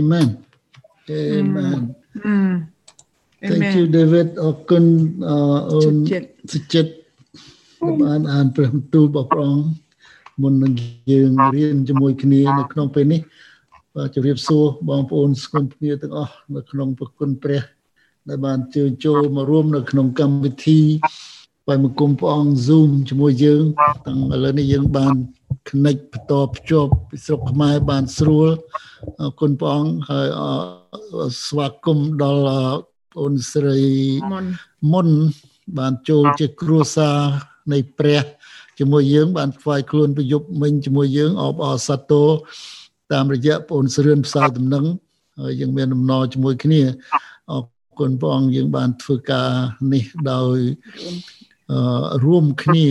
Amen Amen អឺ Thank you David អរគុណអូនចិត្តសុចិត្តដែលបានអានព្រះបន្ទូលរបស់ព្រះអង្គមុននឹងយើងរៀនជាមួយគ្នានៅក្នុងពេលនេះបាទជម្រាបសួរបងប្អូនស្គមគ្នាទាំងអស់នៅក្នុងប្រគុណព្រះ ដែលបានជើញចូលមករួមនៅក្នុងកម្មវិធីបាយមង្គមព្រះអង្គ Zoom ជាមួយយើងតាំងឥឡូវនេះយើងបាន connect បន្តភ្ជាប់ពីស្រុកខ្មែរបានស្រួលអរគុណព្រះអង្គហើយអរស្វាគមន៍ដល់បងអូនស្រីមុនមុនបានចូលជាគ្រួសារនៃព្រះជាមួយយើង បានថ្វាយខ្លួនប្រយុទ្ធមិញជាមួយយើងអបអរសាទរតាមរយៈបងស្រឿនផ្សាយដំណឹងហើយយើងមានដំណរជាមួយគ្នាអរគុណព្រះអង្គយើងបានធ្វើការនេះដោយអឺរួមគ្នា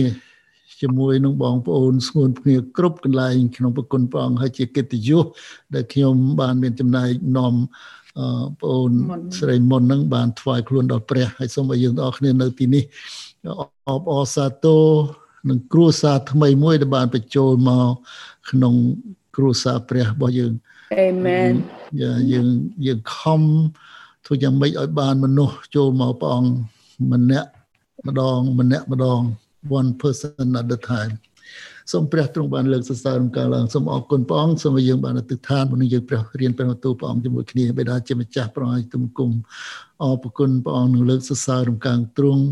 ជាមួយនឹងបងប្អូនស្ងួនគ្នាគ្រប់កន្លែងក្នុងប្រគុណព្រះអង្គហើយជាកិត្តិយសដែលខ្ញុំបានមានចំណែកនាំអឺបងអូនមុនស្រីមុនហ្នឹងបានថ្វាយខ្លួនដល់ព្រះហើយសូមឲ្យយើងទាំងអស់គ្នានៅទីនេះអបអរសាទរនឹងគ្រួសារថ្មីមួយដែលបានបញ្ចូលមកក្នុងគ្រួសារព្រះរបស់យើង Amen យ៉ាយើងយើងខំធ្វើយ៉ាងម៉េចឲ្យបានមនុស្សចូលមកព្រះអង្គម្នាក់ម្ដងម្នាក់ម្ដង one person at a time សូមព្រះទ្រង់បានលើកសរសើរក្នុងការឡើងសូមអរគុណព្រះអង្គសូមឲ្យយើងបានអធិដ្ឋានមុននឹងយើងព្រះរៀនព្រះបន្ទូលព្រះអង្គជាមួយគ្នាបិតាជាម្ចាស់ព្រះអង្គឲ្យទុំគុំអរគុណព្រះអង្គនឹងលើកសរសើរក្នុងការទ្រង់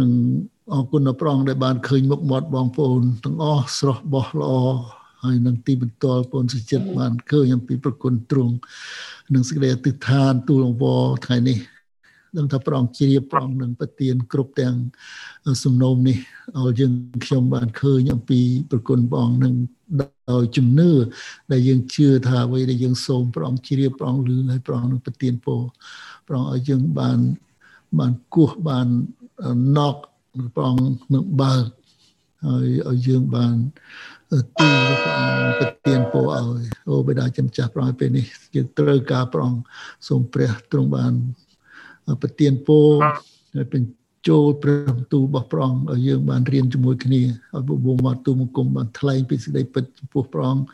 នឹងអរគុណដល់ព្រះអង្គដែលបានឃើញមុខមាត់បងប្អូនទាំងអស់ស្រស់បោះល្អហើយនឹងទីបន្ទាល់បងសុចិត្តបានឃើញអំពីប្រគុណទ្រង់នឹងសេចក្តីអធិដ្ឋានទូលអង្វរថ្ងៃនេះ ដឹងថាព្រះអង្គជ្រាបព្រះអង្គនឹងប្រទានគ្រប់ទាំងសំណូមនេះឲ្យយើងខ្ញុំបានឃើញអំពីប្រគុណព្រះអង្គនឹងដោយជំនឿដែលយើងជឿថាអ្វីដែលយើងសូមព្រះអង្គជ្រាបព្រះអង្គលឺហើយព្រះអង្គនឹងប្រទានពរព្រះអង្គឲ្យយើងបានបានគោះបានណកព្រះអង្គនឹងបើកហើយឲ្យយើងបានទីព្រះអង្គប្រទានពរឲ្យអូបិតាចំចាស់ព្រះអង្គពេលនេះយើងត្រូវការព្រះអង្គសូមព្រះទ្រង់បាន ប្រទានពរហើយបញ្ចូលព្រះបន្ទូលរបស់ព្រះអង្គឲ្យយើងបានរៀនជាមួយគ្នាឲ្យបបួងមកទូមង្គមបានថ្លែងពីសេចក្តីពិតចំពោះព្រះអង្គ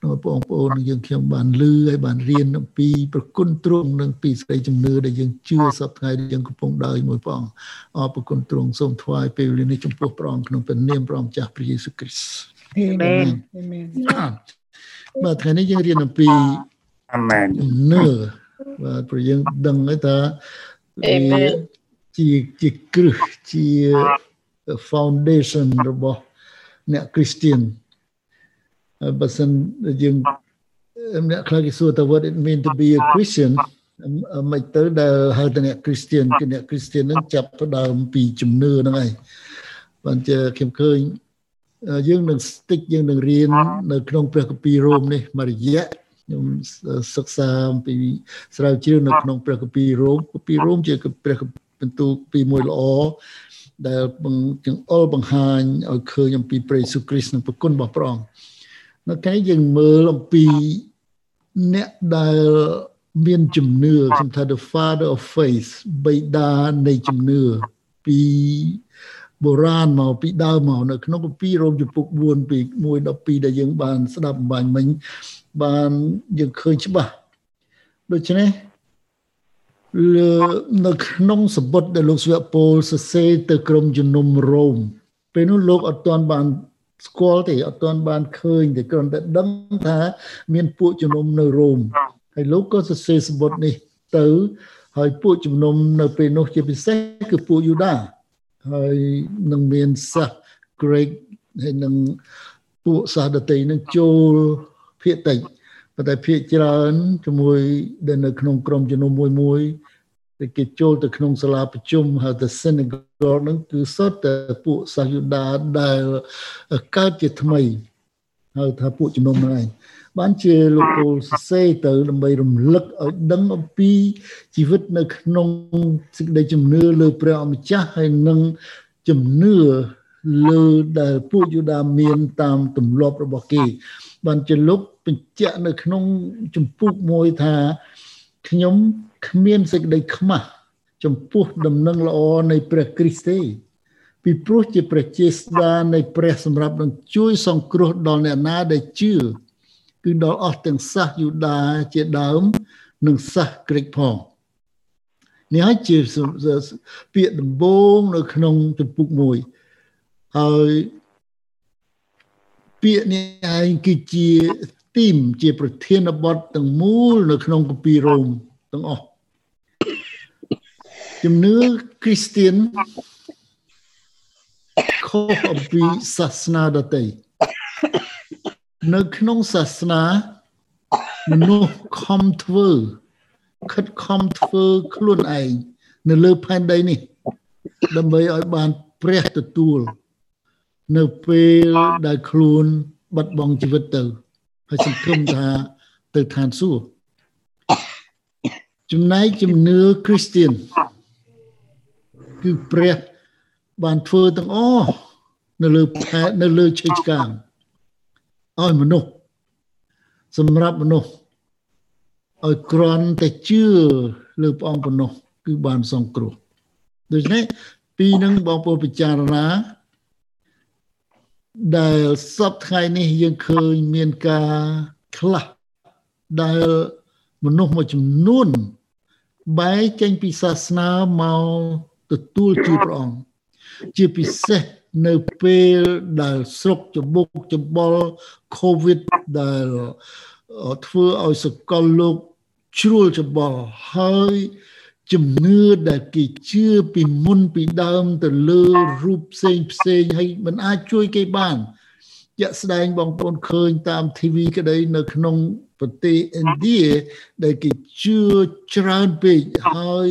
និងឲ្យបងប្អូននិងយើងខ្ញុំបានលឺហើយបានរៀនអំពីប្រគុណទ្រង់និងពីសេចក្តីជំនឿដែលយើងជឿសពថ្ងៃដែលយើងកំពុងដើរមួយព្រះអង្គអរប្រគុណទ្រង់សូមថ្វាយពេលវេលានេះចំពោះព្រះអង្គក្នុងព្រះនាមព្រះអង្គម្ចាស់ព្រះយេស៊ូវគ្រីស្ទ Amen Amen បាទថ្ងៃនេះយើងរៀនអំពីអាមែនជំនឿបាទព្រោះយើងដឹងហើយថា Amen ជាជាគ្រឹះជា foundation របស់អ្នក Christian ហើយបើសិនយើងអ្នកខ្លះគេសួរថា what it mean to be a Christian អឺមិនទៅដែលហៅថាអ្នក Christian គឺអ្នក Christian ហ្នឹងចាប់ផ្ដើមពីជំនឿហ្នឹងហើយបានជាខ្ញុំឃើញអឺយើងនឹងស្ទិចយើងនឹងរៀននៅក្នុងព្រះគម្ពីររ៉ូមនេះមួយរយៈ ខ្ញុំសិក្សាអំពីស្រាវជ្រាវនៅក្នុងព្រះគម្ពីររ៉ូមគម្ពីររ៉ូមជាព្រះបន្ទូលពីមួយល្អដែលបង្ចង្អុលបង្ហាញឲ្យឃើញអំពីព្រះយេស៊ូវគ្រីស្ទនិងប្រគុណរបស់ព្រះអង្គនៅថ្ងៃនេះយើងមើលអំពីអ្នកដែលមានជំនឿខ្ញុំថា the father of faith បិតានៃជំនឿពីបុរាណមកពីដើមមកនៅក្នុងគម្ពីររ៉ូមជំពូក4ពី1 12ដែលយើងបានស្ដាប់អំបញ្ញមិញ បានយើងឃើញច្បាស់ដូច្នេះលើនៅក្នុងសម្បត្តិដែលលោកស្វៈពលសរសេរទៅក្រុមជំនុំរ៉ូមពេលនោះលោកអត់ទាន់បានស្គាល់ទេអត់ទាន់បានឃើញទេគ្រាន់តែដឹងថាមានពួកជំនុំនៅរ៉ូមហើយលោកក៏សរសេរសម្បត្តិនេះទៅហើយពួកជំនុំនៅពេលនោះជាពិសេសគឺពួកយូដាហើយនឹងមានសាស Greek ហើយនឹងពួកសាសដតីនឹងចូល ភាគតិចប៉ុន្តែភាគច្រើនជាមួយដែលនៅក្នុងក្រុមជំនុំមួយមួយដែលគេចូលទៅក្នុងសាលាប្រជុំហៅថា synagogue ហ្នឹងគឺសុទ្ធតែពួកសាសយូដាដែលកើតជាថ្មីហៅថាពួកជំនុំហ្នឹងឯងបានជាលោកពូលសរសេរទៅដើម្បីរំលឹកឲ្យដឹងអំពីជីវិតនៅក្នុងសេចក្តីជំនឿលើព្រះអម្ចាស់ហើយនឹងជំនឿលើដែលពួកយូដាមានតាមទម្លាប់របស់គេ បានជាលោកបញ្ជាក់នៅក្នុងចម្ពោះមួយថាខ្ញុំគ្មានសេចក្តីខ្មាស់ចំពោះដំណឹងល្អនៃព្រះគ្រីស្ទទេពីព្រោះជាព្រះជាស្ដានៃព្រះសម្រាប់នឹងជួយសង្គ្រោះដល់អ្នកណាដែលជឿគឺដល់អស់ទាំងសាសយូដាជាដើមនិងសាសក្រិកផងនេះហើយជាពាក្យដំបូងនៅក្នុងជំពូក1ហើយ ពាក្យនេះឯងគឺជាទីមជាប្រធានបទទាំងមូលនៅក្នុងគម្ពីររ៉ូមទាំងអស់ជំនឿគ្រីស្ទៀនខុសអំពីសាសនាដទៃនៅក្នុងសាសនាមនុស្សខំធ្វើខិតខំធ្វើខ្លួនឯងនៅលើផែនដីនេះ ដើម្បីឲ្យបានព្រះទទួល នៅពេលដែលខ្លួនបាត់បង់ជីវិតទៅហើយសង្ឃឹមថាទៅឋានសួគ៌ចំណែកជំនឿគ្រីស្ទៀនគឺព្រះបានធ្វើទាំងអស់នៅលើផែនៅលើឈើឆ្កាងឲ្យមនុស្សសម្រាប់មនុស្សឲ្យក្រន់តែជឿលើព្រះអង្គប៉ុណ្ណោះគឺបានសង្គ្រោះដូច្នេះពីនឹងបងប្អូនពិចារណា ដែលសពថ្ងៃនេះយើងឃើញមានការខ្លះដែលមនុស្សមួយចំនួនបែកចេញពីសាសនាមកទទួលជឿព្រះអង្គជាពិសេសនៅពេលដែលស្រុកច្បុកច្បល់ COVID ដែលធ្វើឲ្យសកលលោកជ្រួលច្បល់ហើយ ជំនឿដែលគេជឿពីមុនពីដើមទៅលើរូបផ្សេងផ្សេងហើយមិនអាចជួយគេបានជាក់ស្ដែងបងប្អូនឃើញតាម TV ក្តីនៅក្នុងប្រទេសឥណ្ឌាដែលគេជឿច្រើនពេកហើយ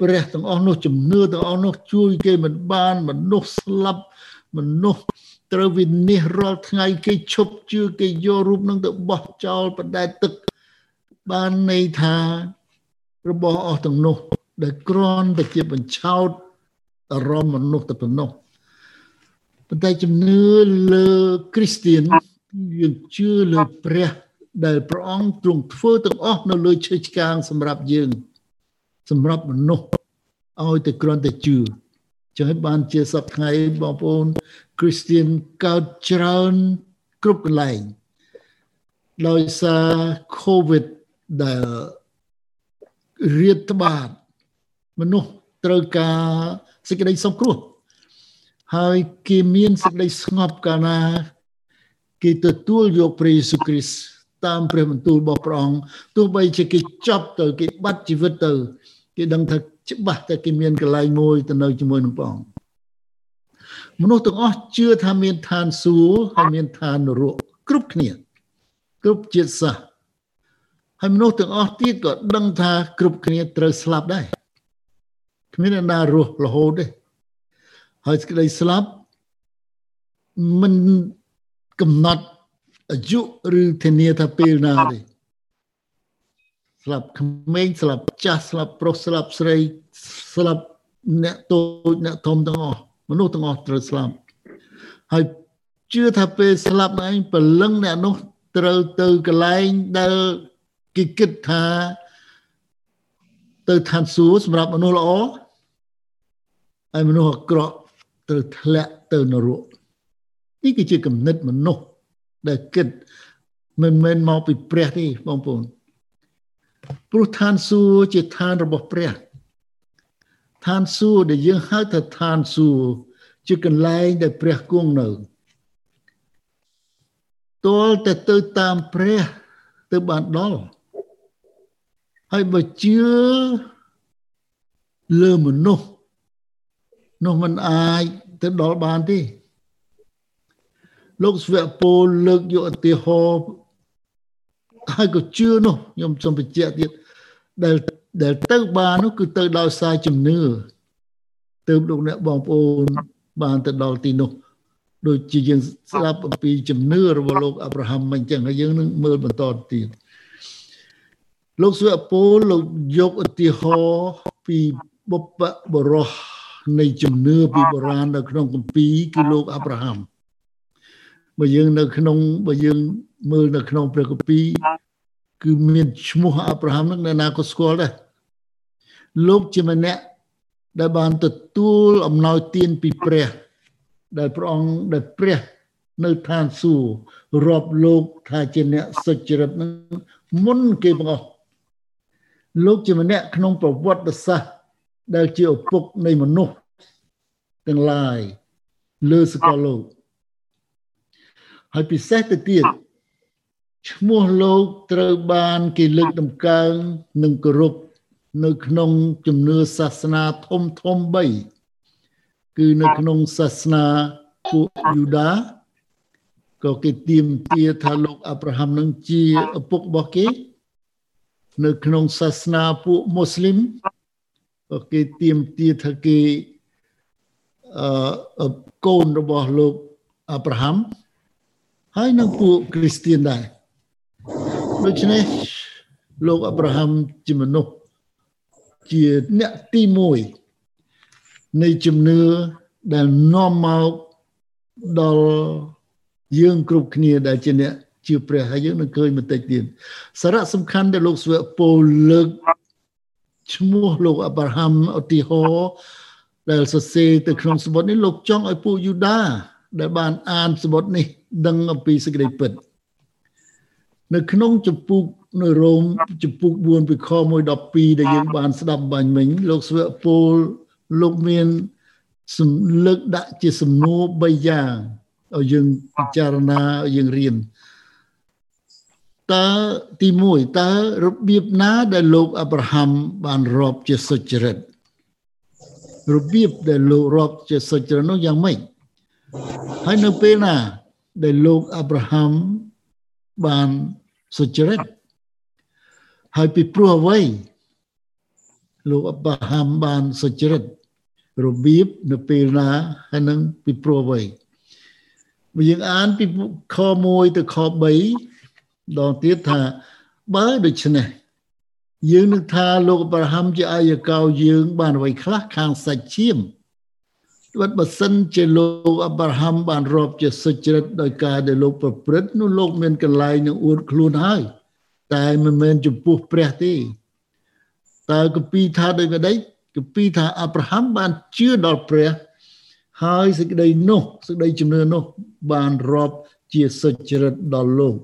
ព្រះទាំងអស់នោះជំនឿទាំងអស់នោះជួយគេមិនបានមនុស្សស្លាប់មនុស្សត្រូវវិនិច្ឆ័យរាល់ថ្ងៃគេឈប់ជឿគេយករូបនឹងទៅបោះចោលបដែតទឹកបានន័យថា របស់អស់ទាំងនោះ ដែលក្រន់តែជាបញ្ឆោតអារម្មណ៍មនុស្សតែប៉ុណ្ណោះប៉ុន្តែជំនឿលើគ្រីស្ទៀនយើងជឿលើព្រះដែលព្រះអង្គទ្រង់ធ្វើទាំងអស់នៅលើឈើឆ្កាងសម្រាប់យើង សម្រាប់មនុស្សឲ្យតែគ្រាន់តែជឿចឹងហើយបានជាសពថ្ងៃបងប្អូនគ្រីស្ទៀនកើតច្រើនគ្រប់កន្លែងដោយសារ COVID ដែល រៀបត្បាតមនុស្សត្រូវការសេចក្តីសង្គ្រោះហើយគេមានសេចក្តីស្ងប់កាលណាគេទទួលយកព្រះយេស៊ូវគ្រីស្ទតាមព្រះបន្ទូលរបស់ព្រះអង្គទោះបីជាគេចាប់ទៅគេបាត់ជីវិតទៅ គេដឹងថាច្បាស់តែគេមានកន្លែងមួយទៅនៅជាមួយនឹងព្រះអង្គមនុស្សទាំងអស់ជឿថាមានឋានសួគ៌ហើយមានឋាននរកគ្រប់គ្នាគ្រប់ជាតិសាសន៍ ហើយមនុស្សទាំងអស់ទៀតក៏ដឹងថាគ្រប់គ្នាត្រូវស្លាប់ដែរគ្មានអ្នកណារស់រហូតទេហើយសេចក្តីស្លាប់មិនកំណត់អាយុឬធានាថាពេលណាទេស្លាប់ក្មេងស្លាប់ចាស់ស្លាប់ប្រុសស្លាប់ស្រីស្លាប់អ្នកតូចអ្នកធំទាំងអស់មនុស្សទាំងអស់ត្រូវស្លាប់ហើយជឿថាពេលស្លាប់ឯងព្រលឹងអ្នកនោះត្រូវទៅកន្លែងដែល គេគិតថាទៅឋានសួគ៌សម្រាប់មនុស្សល្អហើយមនុស្សអាក្រក់ត្រូវធ្លាក់ទៅនរកនេះគឺជាគំនិតមនុស្សដែលគិតមិនមែនមកពីព្រះទេបងប្អូនព្រោះឋានសួគ៌ជាឋានរបស់ព្រះឋានសួគ៌ដែលយើងហៅថាឋានសួគ៌ជាកន្លែងដែលព្រះគង់នៅតលតែទៅតាមព្រះទៅបានដល់ ហើយបើជឿលើមនុស្សនោះมันអាចទៅដល់បានទេលោកស្វៈពលលើកយកឧទាហរណ៍ហើយក៏ជឿនោះខ្ញុំសូមបញ្ជាក់ទៀតដែលដែលទៅបាននោះគឺទៅដោយសារជំនឿទៅលោកអ្នកបងប្អូនបានទៅដល់ទីនោះដូចជាយើងស្ដាប់អំពីជំនឿរបស់លោកអាប់រ៉ាហាំអញ្ចឹងហើយយើងនឹងមើលបន្តទៀត លោកសុអពលលោកយកឧទាហរណ៍ពីបុព្វបុរសនៃជំនឿពីបុរាណនៅក្នុងគម្ពីរគឺលោកអាប់រ៉ាហាំបើយើងនៅក្នុងបើយើងមើលនៅក្នុងព្រះគម្ពីរគឺមានឈ្មោះអាប់រ៉ាហាំនឹងអ្នកណាក៏ស្គាល់ដែរលោកជាម្នាក់ដែលបានទទួលអំណោយទានពីព្រះ ដែលព្រះអង្គដែលព្រះនៅឋានសួគ៌រាប់លោកថាជាអ្នកសុចរិតនឹងមុនគេបងអស់ លោកជាម្នាក់ក្នុងប្រវត្តិសាស្ត្រដែលជាឪពុកនៃមនុស្សទាំងឡាយលើសកលលោកហើយពិសេសទៅទៀតឈ្មោះលោកត្រូវបានគេលើកតម្កើងនិងគោរពនៅក្នុងជំនឿសាសនាធំធំ3គឺនៅក្នុងសាសនាពួកយូដាក៏គេទៀមទាថាលោកអាប់រ៉ាហាំនឹងជាឪពុករបស់គេ នៅក្នុងសាសនាពួកមូស្លីមក៏គេទៀមទាថាគេអឺកូនរបស់លោកអាប់រ៉ាហាំហើយនឹងពួកគ្រីស្ទៀនដែរដូច្នេះលោកអាប់រ៉ាហាំជាមនុស្សជាអ្នកទី1នៃជំនឿដែលនាំមកដល់យើងគ្រប់គ្នាដែលជាអ្នក ជាព្រះហើយយើងនឹងឃើញបន្តិចទៀតសារៈសំខាន់ដែលលោកស្វែពោលលើកឈ្មោះលោកអាប់រ៉ាហាំឧទាហរណ៍ដែលសរសេរទៅក្នុងសម្បត្តិនេះលោកចង់ឲ្យពួកយូដា ដែលបានអានសម្បត្តិនេះដឹងអំពីសេចក្តីពិតនៅក្នុងចម្ពោះនៅរ៉ូមចម្ពោះ4ពីខ1 12ដែលយើងបានស្ដាប់បាញ់មិញលោកស្វែពោលលោកមានសំលើកដាក់ជាសំណួរ3យ៉ាងឲ្យយើងពិចារណាឲ្យយើងរៀន តើទី1តើរបៀបណាដែលលោកអាប់រ៉ាហាំបានរាប់ជាសុចរិតរបៀបដែលលោករាប់ជាសុចរិតនោះយ៉ាងម៉េចហើយនៅពេលណា ដែលលោកអាប់រ៉ាហាំបានសុចរិតហើយពីព្រោះអ្វីលោកអាប់រ៉ាហាំបានសុចរិតរបៀបនៅពេលណាហើយនឹងពីព្រោះអ្វីបើយើងអានពីខ1ទៅខ3 ដល់ទៀតថាបើដូច្នេះយើងនឹងថាលោកអប្រាហាំជាអាយកោយើង បានអ្វីខ្លះខាងសាច់ឈាមបើបើសិនជាលោកអប្រាហាំបានរាប់ជាសុចរិតដោយការដែលលោកប្រព្រឹត្តនោះលោកមានកន្លែងនឹងអួតខ្លួនហើយតែមិនមែនចំពោះព្រះទេតើកពីថាដូចម្ដេចកពីថាអប្រាហាំបានជឿដល់ព្រះហើយសេចក្តីនោះសេចក្តីជំនឿនោះបានរាប់ជាសុចរិតដល់លោក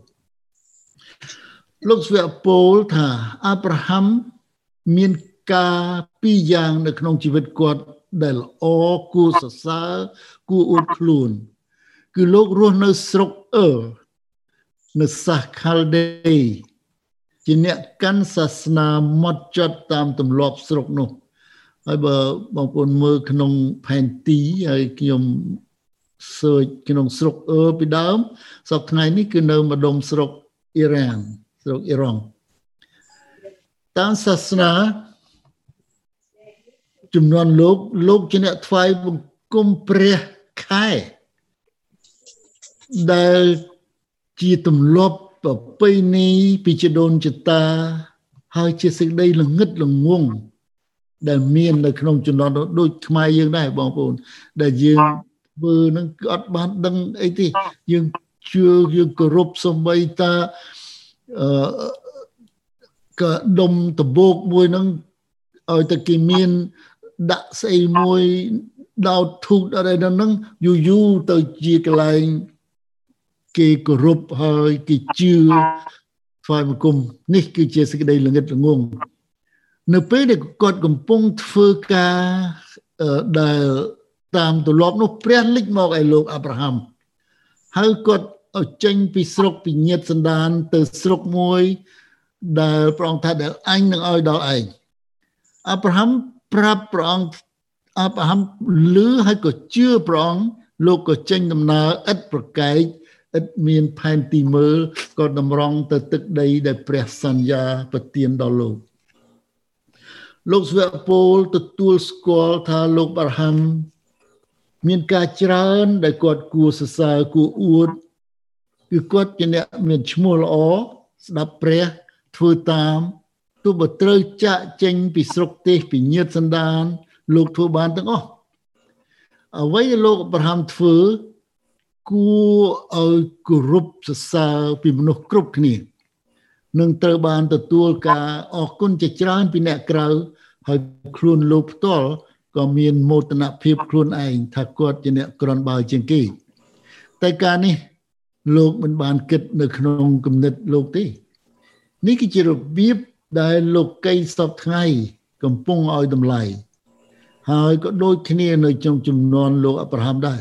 លោកស្វៈពោលថាអាប់រ៉ាហាំមានការពីរយ៉ាងនៅក្នុងជីវិតគាត់ដែលល្អគួរសរសើរគួរអួតខ្លួន គឺលោករស់នៅស្រុកអឺនៅសាសខាល់ដេជាអ្នកកាន់សាសនាម៉ត់ចត់តាមទម្លាប់ស្រុកនោះហើយបើបងប្អូនមើលក្នុងផែនទីហើយខ្ញុំសើចក្នុងស្រុកអឺពីដើមសពថ្ងៃនេះគឺនៅម្ដុំស្រុកអ៊ីរ៉ាន ស្រុកអ៊ីរ៉ង់តាមសាសនាចំនួនលោកលោកជាអ្នកថ្វាយបង្គំព្រះខែដែលជាទម្លាប់ប្រពៃណីពីជីដូនចតា ហើយជាសេចក្តីល្ងឹតល្ងងដែលមាននៅក្នុងចំណន់ដូចខ្មែរយើងដែរបងប្អូន ដែលយើងធ្វើនឹងគឺអត់បានដឹងអីទេយើងជឿយើងគោរពសំបីតា អឺក៏ដុំដបោកមួយនឹងឲ្យតែគេមានដាក់ស្អីមួយដោតធូតអីដល់ហ្នឹងយូរយូរទៅជាកន្លែងគេគោរពហើយគេជឿថ្វាយបង្គំនេះគឺជាសេចក្តីល្ងិតល្ងងនៅពេលដែលគាត់កំពុងធ្វើការដែលតាមទម្លាប់នោះព្រះលិចមកឲ្យលោកអាប់រ៉ាហាំហើយគាត់ ឲ្យចេញពីស្រុកពីញាតសន្តាន ទៅស្រុកមួយ ដែលព្រះអង្គថាដែលអញនឹងឲ្យដល់ឯងអាប់រ៉ាហាំប្រាប់ព្រះអង្គអាប់រ៉ាហាំលឺហើយក៏ជឿព្រះអង្គលោកក៏ចេញដំណើរឥតប្រកែកឥតមានផែនទីមើលក៏តម្រង់ទៅទឹកដីដែលព្រះសន្យាប្រទានដល់លោកលោកស្វៈពលទទួលស្គាល់ថាលោកបារហាំមានការច្រើនដែលគាត់គួរសរសើរគួរអួត គឺគាត់ជាអ្នកមានឈ្មោះល្អស្ដាប់ព្រះធ្វើតាមទោះបើត្រូវចាក់ចេញពីស្រុកទេសពីញាតសន្តាន លោកធ្វើបានទាំងអស់អ្វីដែលលោកអប្រាហាំធ្វើគួរឲ្យគោរពសរសើរពីមនុស្សគ្រប់គ្នានឹងត្រូវបានទទួលការអរគុណជាច្រើនពីអ្នកក្រៅហើយខ្លួនលោកផ្ទាល់ក៏មានមោទនភាពខ្លួនឯងថាគាត់ជាអ្នកក្រនបើជាងគេតែការនេះ លោកមិនបានគិតនៅក្នុងគំនិតលោកទេ នេះគឺជារបៀបដែលលោកីសពថ្ងៃ កំពុងឲ្យតម្លៃហើយក៏ដូចគ្នានៅ trong ចំនួនលោកអប្រាហាំដែរ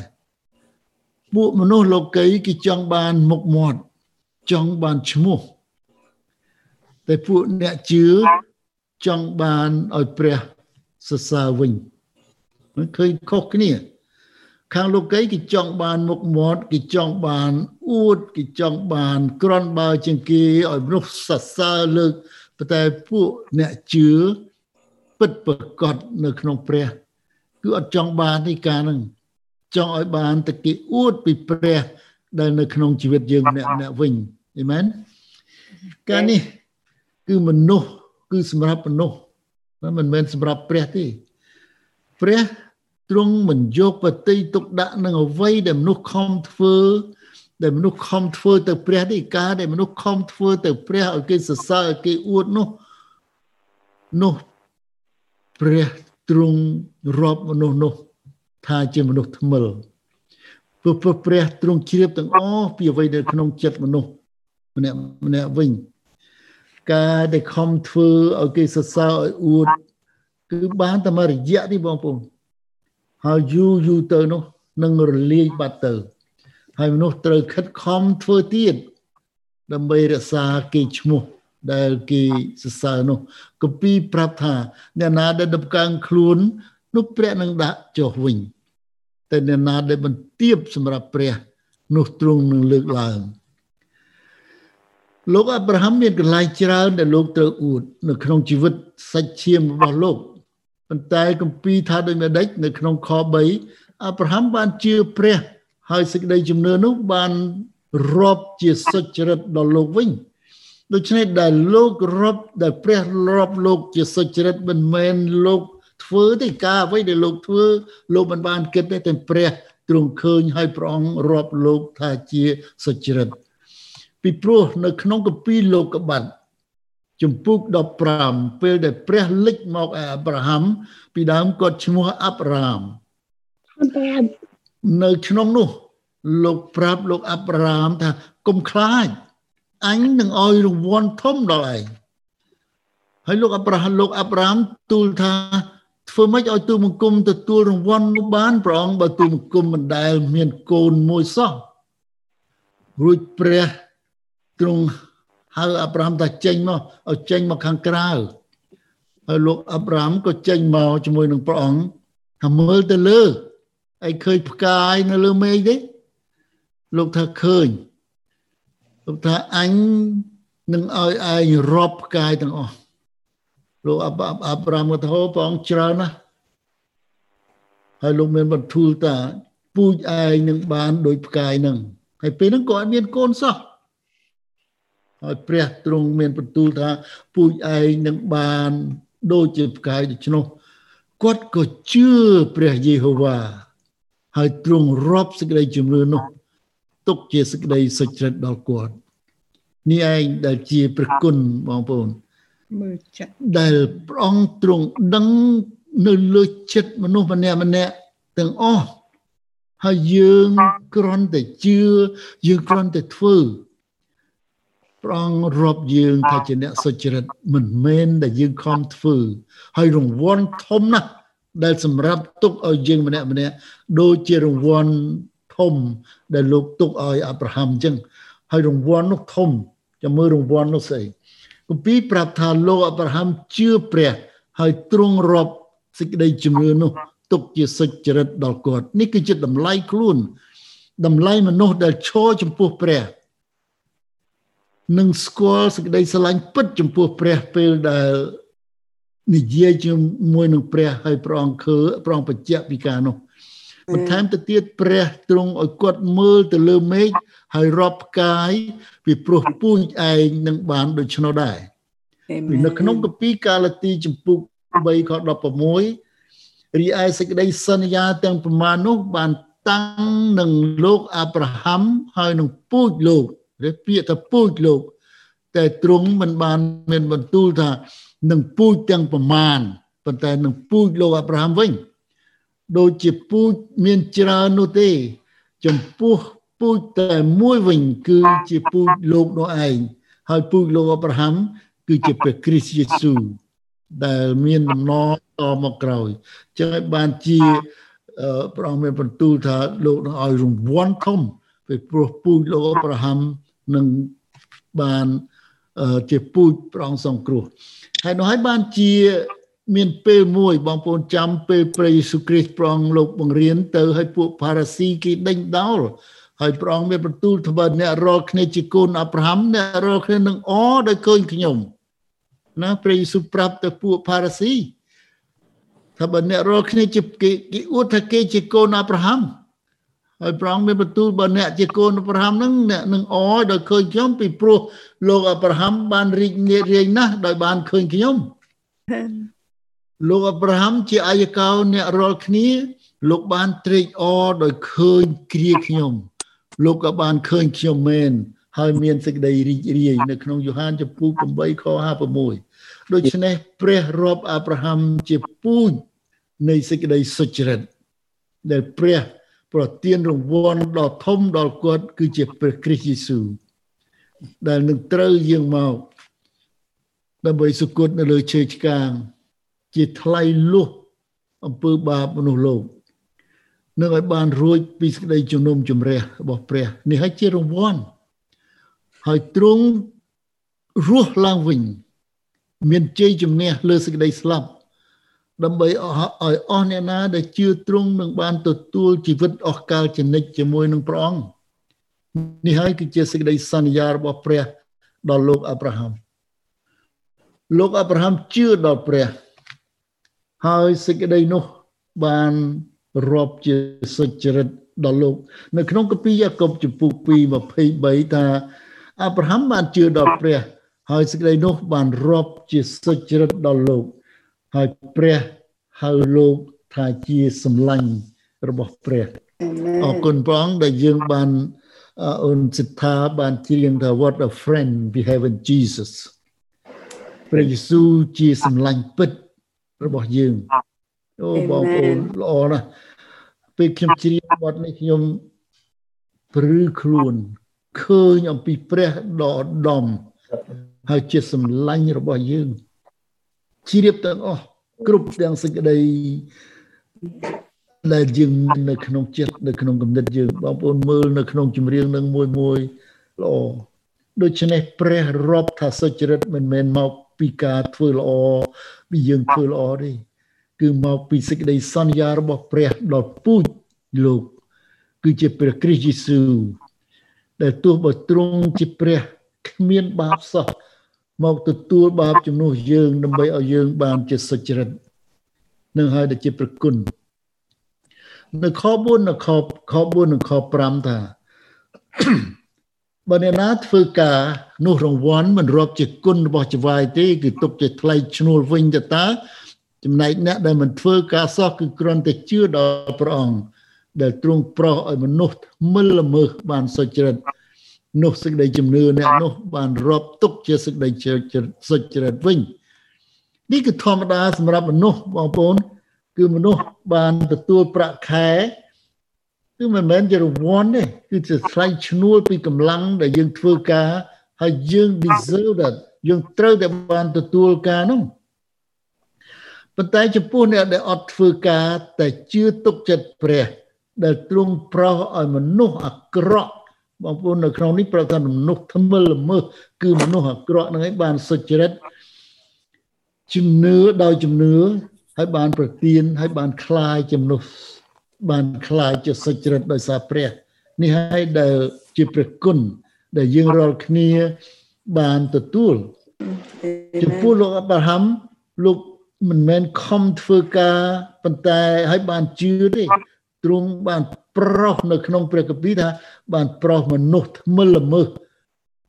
ពួកមនុស្សលោកីគេចង់បានមុខមាត់ចង់បានឈ្មោះតែពួកអ្នកជឿចង់បានឲ្យព្រះសរសើរវិញមិនឃើញខុសគ្នា ខាងលោកីគេចង់បានមុខមាត់គេចង់បានអួតគេចង់បានក្រន់បើជាងគេឲ្យមនុស្សសរសើរលើកតែពួកអ្នកជឿពិតប្រកបនៅក្នុងព្រះគឺអត់ចង់បានទេការហ្នឹងចង់ឲ្យបានតែគេអួតពីព្រះដែលនៅក្នុងជីវិតយើងម្នាក់ម្នាក់វិញអេមែនការនេះគឺមនុស្សគឺសម្រាប់មនុស្សមិនមែនសម្រាប់ព្រះទេព្រះ ទ្រង់មិនយកបតីទុកដាក់នឹងអ្វីដែលមនុស្សខំធ្វើដែលមនុស្សខំធ្វើទៅព្រះទេការដែលមនុស្សខំធ្វើទៅព្រះឲ្យគេសរសើរឲ្យគេអួតនោះនោះព្រះទ្រង់រាប់មនុស្សនោះ ថាជាមនុស្សថ្មិលព្រោះព្រះទ្រង់ជ្រាបទាំងអស់ពីអ្វីនៅក្នុងចិត្តមនុស្សម្នាក់ម្នាក់វិញ ការដែលខំធ្វើឲ្យគេសរសើរឲ្យអួត គឺបានតែមួយរយៈនេះបងប្អូន ហើយយូរយូរទៅនោះនឹងរលាយបាត់ទៅ ហើយមនុស្សត្រូវខិតខំធ្វើទៀតដើម្បីរក្សាគេឈ្មោះដែលគេសរសើរនោះកពីប្រាប់ថាអ្នកណាដែលដំកើងខ្លួននោះព្រះនឹងដាក់ចុះវិញតែអ្នកណាដែលបន្ទាបសម្រាប់ព្រះ នោះទ្រង់នឹងលើកឡើងលោកអាប់រ៉ាហាំមានកន្លែងច្រើនដែលលោកត្រូវអួត នៅក្នុងជីវិតសាច់ឈាមរបស់លោក ប៉ុន្តែគម្ពីរថាដូចម្ដេចនៅក្នុងខ3អាប់រ៉ាហាំបានជឿព្រះ ហើយសេចក្តីជំនឿនោះបានរាប់ជាសុចរិតដល់លោកវិញដូច្នេះដែលលោករាប់ដែលព្រះរាប់លោកជាសុចរិតមិនមែនលោកធ្វើទេការអ្វីដែលលោកធ្វើលោកមិនបានគិតទេតែព្រះទ្រង់ឃើញហើយព្រះអង្គរាប់លោកថាជាសុចរិតពីព្រោះនៅក្នុងគម្ពីរលោកកបាត់ ជំពូក15ពេលដែលព្រះលេចមកអាប់រ៉ាហាំពីដើមគាត់ឈ្មោះអាប់រ៉ាមនៅក្នុងនោះលោកប្រាប់លោកអាប់រ៉ាមថាកុំខ្លាចអញនឹងឲ្យរង្វាន់ធំដល់ឯងហើយលោកអាប់រ៉ាហាំលោកអាប់រ៉ាមទូលថាធ្វើម៉េចឲ្យទូលបង្គំទទួលរង្វាន់នោះបានព្រះអង្គបើទូលបង្គំមិនដែលមានកូនមួយសោះរួចព្រះទ្រង់ ហៅអាប់រ៉ាមថាចេញមកឲ្យចេញមកខាងក្រៅហើយលោកអាប់រ៉ាមក៏ចេញមកជាមួយនឹងព្រះអង្គថាមើលទៅលើឯឃើញផ្កាយនៅលើមេឃទេលោកថាឃើញលោកថាអញនឹងឲ្យឯងរាប់ផ្កាយទាំងអស់លោកអាប់អាប់រ៉ាមក៏ថាព្រះអង្គច្រើនណាស់ហើយលោកមានបន្ទូលថាពូជឯងនឹងបានដោយផ្កាយនឹងហើយពេលហ្នឹងក៏អត់មានកូនសោះ ហើយព្រះទ្រង់មានបន្ទូលថាពូជឯងនឹងបានដូចជាផ្កាយដូច្នោះគាត់ក៏ជឿព្រះយេហូវ៉ាហើយទ្រង់រាប់សេចក្តីជំនឿនោះទុកជាសេចក្តីសុចរិតដល់គាត់នេះឯងដែលជាព្រះគុណបងប្អូនមើលចិត្តដែលព្រះអង្គទ្រង់ដឹងនៅលើចិត្តមនុស្សម្នាក់ម្នាក់ទាំងអស់ហើយយើងគ្រាន់តែជឿយើងគ្រាន់តែធ្វើ ព្រះអង្គរាប់យើងថាជាអ្នកសុចរិតមិនមែនដែលយើងខំធ្វើ ហើយរង្វាន់ធំណាស់ដែលសម្រាប់ទុកឲ្យយើងម្នាក់ម្នាក់ដូចជារង្វាន់ធំ ដែលលោកទុកឲ្យអាប់រ៉ាហាំអញ្ចឹងហើយរង្វាន់នោះធំចាំមើលរង្វាន់នោះស្អីគម្ពីរប្រាប់ថាលោកអាប់រ៉ាហាំជឿព្រះហើយទ្រង់រាប់សេចក្តីជំនឿនោះទុកជាសុចរិតដល់គាត់នេះគឺជាតម្លៃខ្លួនតម្លៃមនុស្សដែលឈរចំពោះព្រះ នឹងស្គាល់សេចក្តីស្រឡាញ់ពិតចំពោះព្រះពេលដែលនិយាយជាមួយនឹងព្រះហើយព្រះអង្គឃើព្រះអង្គបញ្ជាក់ពីការនោះបន្ថែមទៅទៀតព្រះទ្រង់ឲ្យគាត់មើលទៅលើមេឃហើយរាប់ផ្កាយពីព្រោះពូជឯងនឹងបានដូច្នោះដែរនៅក្នុងគម្ពីរកាឡាទីចំពុក3ខ16រីឯសេចក្តីសន្យាទាំងប្រមាណនោះបានតាំងនឹងលោកអាប់រ៉ាហាំហើយនឹងពូជលោក ឬពាក្យថាពូជលោក តែទ្រង់មិនបានមានបន្ទូលថានឹងពូជទាំងប្រមាណប៉ុន្តែនឹងពូជលោកអាប់រ៉ាហាំវិញដូចជាពូជមានច្រើននោះទេ ចំពោះពូជតែមួយវិញ គឺជាពូជលោកនោះឯងហើយពូជលោកអប្រាហាំគឺជាព្រះគ្រីស្ទយេស៊ូវដែលមានដំណរតមកក្រោយចឹងហើយបានជាព្រះអង្គមានបន្ទូលថាលោកនឹងឲ្យរង្វាន់ធំពីព្រោះពូជលោកអប្រាហាំ នឹងបានជាពូជព្រះអង្គសង្គ្រោះហើយនោះហើយបានជាមានពេលមួយបងប្អូនចាំពេលព្រះយេស៊ូវគ្រីស្ទព្រះអង្គលោកបង្រៀនទៅឲ្យពួកផារ៉ាស៊ីគេដេញដោលហើយព្រះអង្គមានបន្ទូលថាបើអ្នករកគ្នាជាកូនអាប់រ៉ាហាំអ្នករកគ្នានឹងអដោយឃើញខ្ញុំណាព្រះយេស៊ូវប្រាប់ទៅពួកផារ៉ាស៊ីថាបើអ្នករកគ្នាជាគេគេអួតថាគេជាកូនអាប់រ៉ាហាំ ហើយព្រះអង្គមានបន្ទូលបើអ្នកជាកូនអាប់រ៉ាហាំហ្នឹងអ្នកនឹងអដោយឃើញខ្ញុំពីព្រោះលោកអាប់រ៉ាហាំបានរីករាយរាយណាស់ដោយបានឃើញខ្ញុំលោកអាប់រ៉ាហាំជាអាយកោអ្នករាល់គ្នា លោកបានត្រេកអរដោយឃើញគ្រាខ្ញុំ លោកក៏បានឃើញខ្ញុំមែនហើយមានសេចក្តីរីករាយនៅក្នុងយ៉ូហានចំពោះ8ខ56ដូច្នេះព្រះរាប់អាប់រ៉ាហាំជាពូជនៃសេចក្តីសុចរិតដែលព្រះ ប្រទានរង្វាន់ដ៏ធំដល់គាត់គឺជាព្រះគ្រីស្ទយេស៊ូវដែលនឹងត្រូវយាងមកដើម្បីសុគតនៅលើឈើឆ្កាង ជាថ្លៃលុះអំពើបាបមនុស្សលោកនឹងឲ្យបានរួចពីសេចក្តីជំនុំជម្រះរបស់ព្រះ នេះហើយជារង្វាន់ហើយទ្រង់រស់ឡើងវិញ មានជ័យជំនះលើសេចក្តីស្លាប់ ដើម្បីឲ្យអស់អ្នកណាដែលជឿទ្រង់នឹងបានទទួលជីវិតអស់កលជានិច្ចជាមួយនឹងព្រះអង្គនេះហើយគឺជាសេចក្តីសន្យារបស់ព្រះដល់លោកអាប់រ៉ាហាំលោកអាប់រ៉ាហាំជឿដល់ព្រះ ហើយសេចក្តីនោះបានរាប់ជាសុចរិតដល់លោក នៅក្នុងគម្ពីរយ៉ាកុបចំពុក2:23ថាអាប់រ៉ាហាំបានជឿដល់ព្រះ ហើយសេចក្តីនោះបានរាប់ជាសុចរិតដល់លោក ហើយព្រះហៅលោកថាជាសម្លាញ់របស់ព្រះអរគុណព្រះអង្គដែលយើងបានអូនសិដ្ឋាបានច្រៀងថា what a friend we have in Jesus ព្រះយេស៊ូវជាសម្លាញ់ពិតរបស់យើងអូបងប្អូនល្អណាស់ពេលខ្ញុំជ្រាបបទនេះខ្ញុំព្រឺខ្លួនឃើញអំពីព្រះដ៏ឧត្តមហើយជាសម្លាញ់របស់យើង ជ្រាបទាំងអស់គ្រប់ទាំងសេចក្តីដែលយើងនៅក្នុងចិត្តនៅក្នុងគំនិតយើងបងប្អូនមើលនៅក្នុងចម្រៀងនឹងមួយមួយល្អដូច្នេះព្រះរាប់ថាសុចរិតមិនមែនមកពីការធ្វើល្អពីយើងធ្វើល្អទេគឺមកពីសេចក្តីសន្យារបស់ព្រះដល់ពូជលោកគឺជាព្រះគ្រីស្ទយេស៊ូវដែលទោះបើទ្រង់ជាព្រះគ្មានបាបសោះ មកទទួលបាបជំនួសយើង ដើម្បីឲ្យយើង បានជាសុចរិតនឹងហើយដែលជាប្រគុណនៅខ4នៅខខ4និងខ5ថាបើអ្នកណាធ្វើការនោះរង្វាន់មិនរាប់ជាគុណរបស់ចវាយទេគឺទុកជាថ្លៃឈ្នួលវិញទៅតើចំណែកអ្នកដែលមិនធ្វើការសោះគឺគ្រាន់តែជឿដល់ព្រះអង្គដែលទ្រង់ប្រោសឲ្យមនុស្សមិលល្មើសបានសុចរិត នោះសេចក្តីជំនឿអ្នកនោះបានរាប់ទុកជាសេចក្តីសុចរិតវិញនេះគឺធម្មតាសម្រាប់មនុស្សបងប្អូន គឺមនុស្សបានទទួលប្រាក់ខែគឺមិនមែនជារង្វាន់ទេគឺជាថ្លៃឈ្នួលពីកម្លាំងដែលយើងធ្វើការហើយយើង deserve that យើងត្រូវតែបានទទួលការនោះប៉ុន្តែចំពោះអ្នកដែលអត់ធ្វើការ តែជឿទុកចិត្តព្រះ ដែលទ្រង់ប្រោសឲ្យមនុស្សអាក្រក់ បងប្អូននៅក្នុងនេះប្រថាមនុស្សថ្មិលល្មើសគឺមនុស្សអាក្រក់នឹងឯងបានសុចរិតជំនឿដោយជំនឿហើយបានប្រទៀនហើយបានคลายជំនុះបានคลายជាសុចរិតដោយសារព្រះនេះហើយដែលជាព្រះគុណដែលយើងរាល់គ្នាបានទទួលចំពោះលោកអាប់រ៉ាហាំលោកមិនមែនខំធ្វើការប៉ុន្តែឲ្យបានជឿទេ ទ្រង់បានប្រោសនៅក្នុងព្រះគម្ពីរថាបានប្រោសមនុស្សថ្មិលល្មើស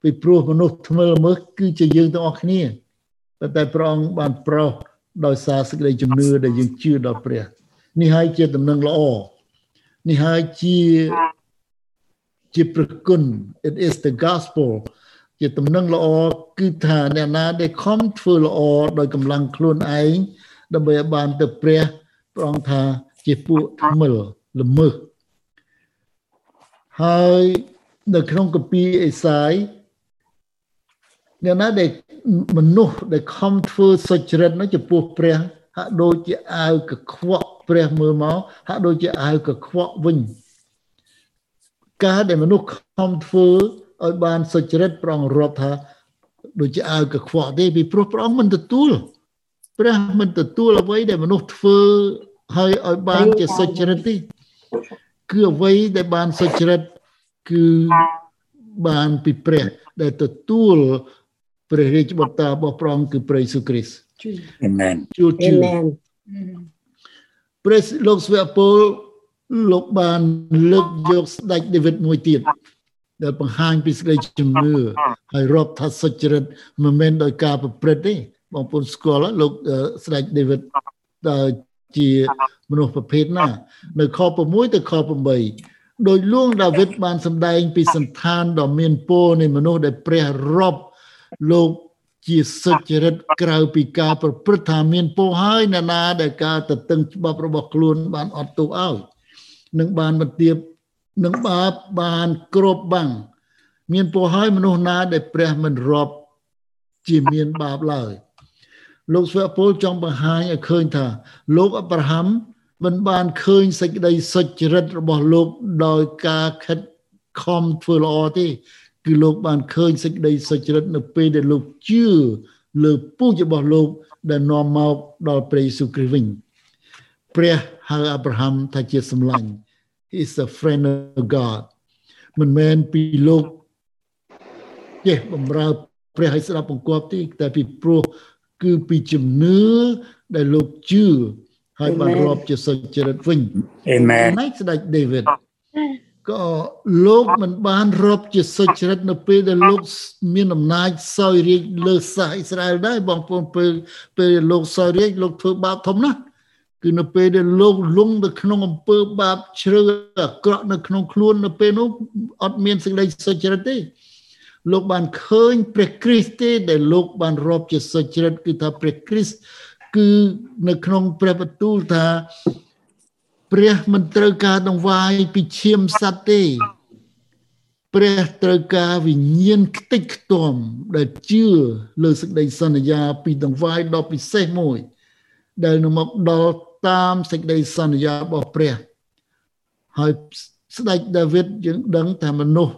ពីព្រោះមនុស្សថ្មិលល្មើសគឺជាយើងទាំងអស់គ្នាប៉ុន្តែព្រះអង្គបានប្រោសដោយសារសេចក្តីជំនឿដែលយើងជឿដល់ព្រះ នេះហើយជាដំណឹងល្អនេះហើយជាជាប្រគុណ it is the gospel ជាដំណឹងល្អគឺថាអ្នកណាដែលខំធ្វើល្អដោយកម្លាំងខ្លួនឯងដើម្បីឲ្យបានទៅព្រះព្រះអង្គថាជាពួកថ្មិល ល្មើសហហើយនៅក្នុងកាពីអេសាយអ្នកណាដែលមនុស្សដែលខំធ្វើសុចរិតនោះចំពោះព្រះហាក់ដូចជាអាវកខ្វក់ព្រះមើលមកហាក់ដូចជាអាវកខ្វក់វិញការដែលមនុស្សខំធ្វើឲ្យបានសុចរិតប្រងរាប់ថាដូចជាអាវកខ្វក់ទេពីព្រោះព្រះអង្គមិនទទួលព្រះមិនទទួលអ្វីដែលមនុស្សធ្វើហើយឲ្យបានជាសុចរិតទេ គឺអ្វីដែលបានសុចរិតគឺបានពីព្រះដែលទទួលព្រះរាជបុត្រារបស់ព្រះអង្គគឺព្រះយេស៊ូវគ្រីស្ទ Amen. ជួលជឿ Amen ព្រះលោកស្វៈពលលោកបានលើកយកស្ដេចដាវីតមួយទៀតដែលបង្ហាញពីសេចក្តីជំនឿហើយរាប់ថាសុចរិតមិនមែនដោយការប្រព្រឹត្តទេបងប្អូនស្គាល់ហើយលោកអឺស្ដេចដាវីតដែល ជាមនុស្សប្រភេទណា នៅខ6ទៅខ8ដោយលួងដាវីតបានសម្ដែង ពីសន្តានដ៏មានពរនៃមនុស្សដែលព្រះរាប់លោកជាសុចរិតក្រៅពីការប្រព្រឹត្តថាមានពរហើយអ្នកណាដែលការតតឹងច្បាប់របស់ខ្លួនបានអត់ទោសឲ្យនឹងបានបន្ទាបនឹងបាបបានគ្របបាំងមានពរហើយមនុស្សណាដែលព្រះមិនរាប់ជាមានបាបឡើយ លោកស្វៈពលចង់បង្ហាញឲ្យឃើញថា លោកអប្រាហាំមិនបានឃើញសេចក្តីសុចរិតរបស់លោកដោយការខិតខំធ្វើល្អទេ គឺលោកបានឃើញសេចក្តីសុចរិតនៅពេលដែលលោកជឿលើពូជរបស់លោកដែលនាំមកដល់ព្រះយេស៊ូវគ្រីស្ទវិញព្រះហៅអាប់រ៉ាហាំថាជាសម្លាញ់ He is a friend of God មិនមែនពីលោកចេះបំរើព្រះឲ្យស្ដាប់បង្គាប់ទេតែពីព្រោះ គឺពីជំនឿដែលលោកជឿហើយបាន Amen. រាប់ជាសុចរិតវិញ Amen. ណៃស្ដេចដេវីតក៏លោកមិនបានរាប់ជាសុចរិតនៅពេលដែលលោកមានអំណាចសោយរាជលើសាសអ៊ីស្រាអែលដែរបងប្អូនពេលពេលលោកសោយរាជលោកធ្វើបាបធំណាស់គឺនៅពេលដែលលោកលងទៅក្នុងអំពើបាបជ្រៅអាក្រក់នៅក្នុងខ្លួននៅពេលនោះអត់មានសេចក្តីសុចរិតទេ លោកបានឃើញព្រះគ្រីស្ទទេដែលលោកបានរាប់ជាសុចរិតគឺថាព្រះគ្រីស្ទគឺនៅក្នុងព្រះបន្ទូលថាព្រះមិនត្រូវការដង្វាយពីឈាមសត្វទេ ព្រះត្រូវការវិញ្ញាណខ្ទេចខ្ទាំដែលជឿលើសេចក្តីសន្យា ពីដង្វាយដ៏ពិសេសមួយ ដែលនឹងមកដល់តាមសេចក្តីសន្យារបស់ព្រះហើយស្ដេចដាវីតយើងដឹងថាមនុស្ស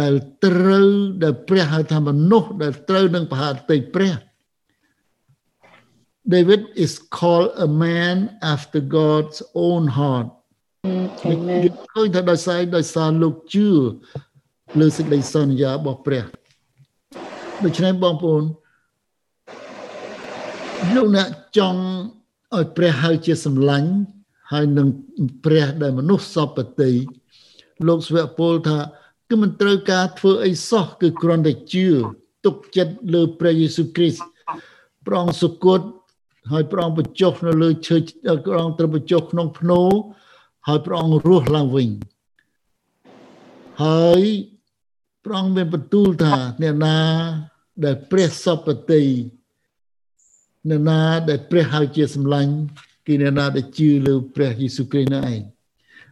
ដែលត្រូវដែលព្រះហៅថាមនុស្សដែលត្រូវនឹងប្រហារតីព្រះ David is called a man after God's own heart Amen យើងឃើញថាដោយសារដោយសារលោកជឿលើសេចក្តីសន្យារបស់ព្រះដូច្នេះបងប្អូនលោកអ្នកចង់ឲ្យព្រះហៅជាសម្លាញ់ហើយនឹងព្រះដែលមនុស្សសពតិលោកស្វៈពលថា គឺមិនត្រូវការធ្វើអីសោះគឺគ្រាន់តែជឿទុកចិត្តលើព្រះយេស៊ូវគ្រីស្ទប្រងសុគតហើយព្រះអង្គបញ្ចុះនៅលើឈើព្រះអង្គត្រូវបញ្ចុះក្នុងភ្នោហើយព្រះអង្គរស់ឡើងវិញហើយព្រះអង្គមានបន្ទូលថាអ្នកណាដែលព្រះសពតិអ្នកណាដែលព្រះហៅជាសម្លាញ់គឺអ្នកណាដែលជឿលើព្រះយេស៊ូវគ្រីស្ទនោះឯង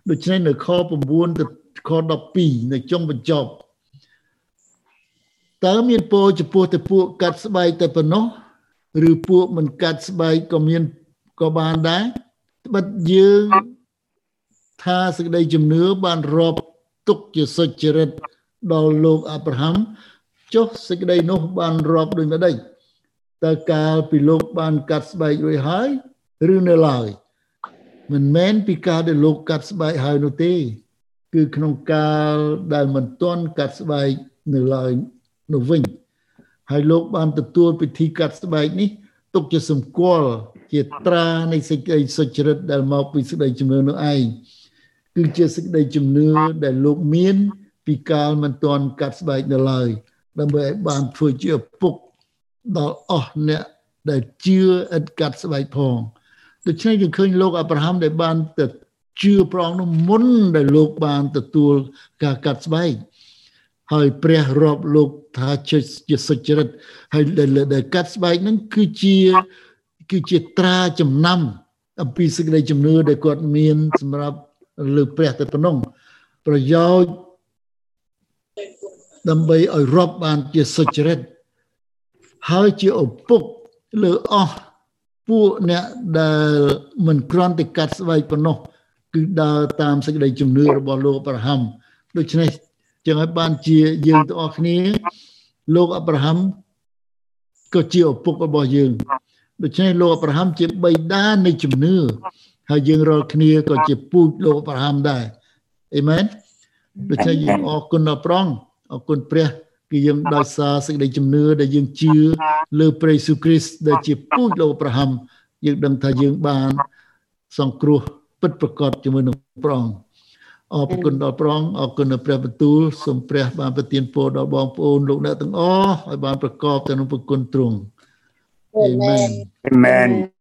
ដូច្នេះនៅខ9ទៅ ខ12នៅចុងបញ្ចប់តើមានពោលចំពោះទៅពួកកាត់ស្បែកតែប៉ុណ្ណោះឬពួកមិនកាត់ស្បែកក៏មានក៏បានដែរត្បិតយើងថាសេចក្តីជំនឿបានរាប់ទុកជាសុចរិតដល់លោកអាប់រ៉ាហាំចុះសេចក្តីនោះបានរាប់ដូចម្ដេចតើកាលពីលោកបានកាត់ស្បែករួចហើយឬនៅឡើយមិនមែនពីការដែលលោកកាត់ស្បែកហើយនោះទេ គឺក្នុងកាលដែលមិនទាន់កាត់ស្បែកនៅឡើយនោះវិញហើយលោកបានទទួលពិធីកាត់ស្បែកនេះទុកជាសម្គាល់ជាត្រានៃសេចក្តីសុចរិតដែលមកពីសេចក្តីជំនឿនោះឯងគឺជាសេចក្តីជំនឿដែលលោកមាន ពីកាលមិនទាន់កាត់ស្បែកនៅឡើយដើម្បីឲ្យបានធ្វើជាឪពុកដល់អស់អ្នកដែលជឿឥតកាត់ស្បែកផងដូច្នេះយើងឃើញលោកអាប់រ៉ាហាំដែលបានទៅ ជឿប្រងនោះមុនដែលលោកបានទទួលការកាត់ស្បែកហើយព្រះរាប់លោកថាជាជាសុចរិតហើយដែលដែលកាត់ស្បែកហ្នឹងគឺជាគឺជាត្រាចំណាំ អំពីសេចក្តីជំនឿដែលគាត់មាន សម្រាប់លើព្រះតែប៉ុណ្ណឹងប្រយោជន៍ដើម្បីឲ្យរាប់បានជាសុចរិតហើយជាឪពុកលើអស់ពួកអ្នកដែលមិនគ្រាន់តែកាត់ស្បែកប៉ុណ្ណោះ គឺដើរតាមសេចក្តីជំនឿរបស់លោកអប្រាហាំដូច្នេះចឹងហើយបានជាយើងទាំងអស់គ្នា លោកអប្រាហាំក៏ជាឪពុករបស់យើងដូច្នេះលោកអប្រាហាំជាបិតានៃជំនឿហើយយើងរាល់គ្នាក៏ជាពូជលោកអប្រាហាំដែរអេមែនដូច្នេះយើងអរគុណដល់ព្រះអង្គអរគុណព្រះគឺយើងដោយសារសេចក្តីជំនឿដែលយើងជឿលើព្រះយេស៊ូវគ្រីស្ទដែលជាពូជលោកអប្រាហាំយើងដឹងថាយើងបានសង្គ្រោះ ពិតប្រកបជាមួយនឹងព្រះអង្គអរគុណដល់ព្រះអង្គអរគុណដល់ព្រះបន្ទូលសូមព្រះបានប្រទានពរដល់បងប្អូនលោកអ្នកទាំងអស់ឲ្យបានប្រកបទៅនឹងព្រះគុណទ្រង់ Amen. Amen.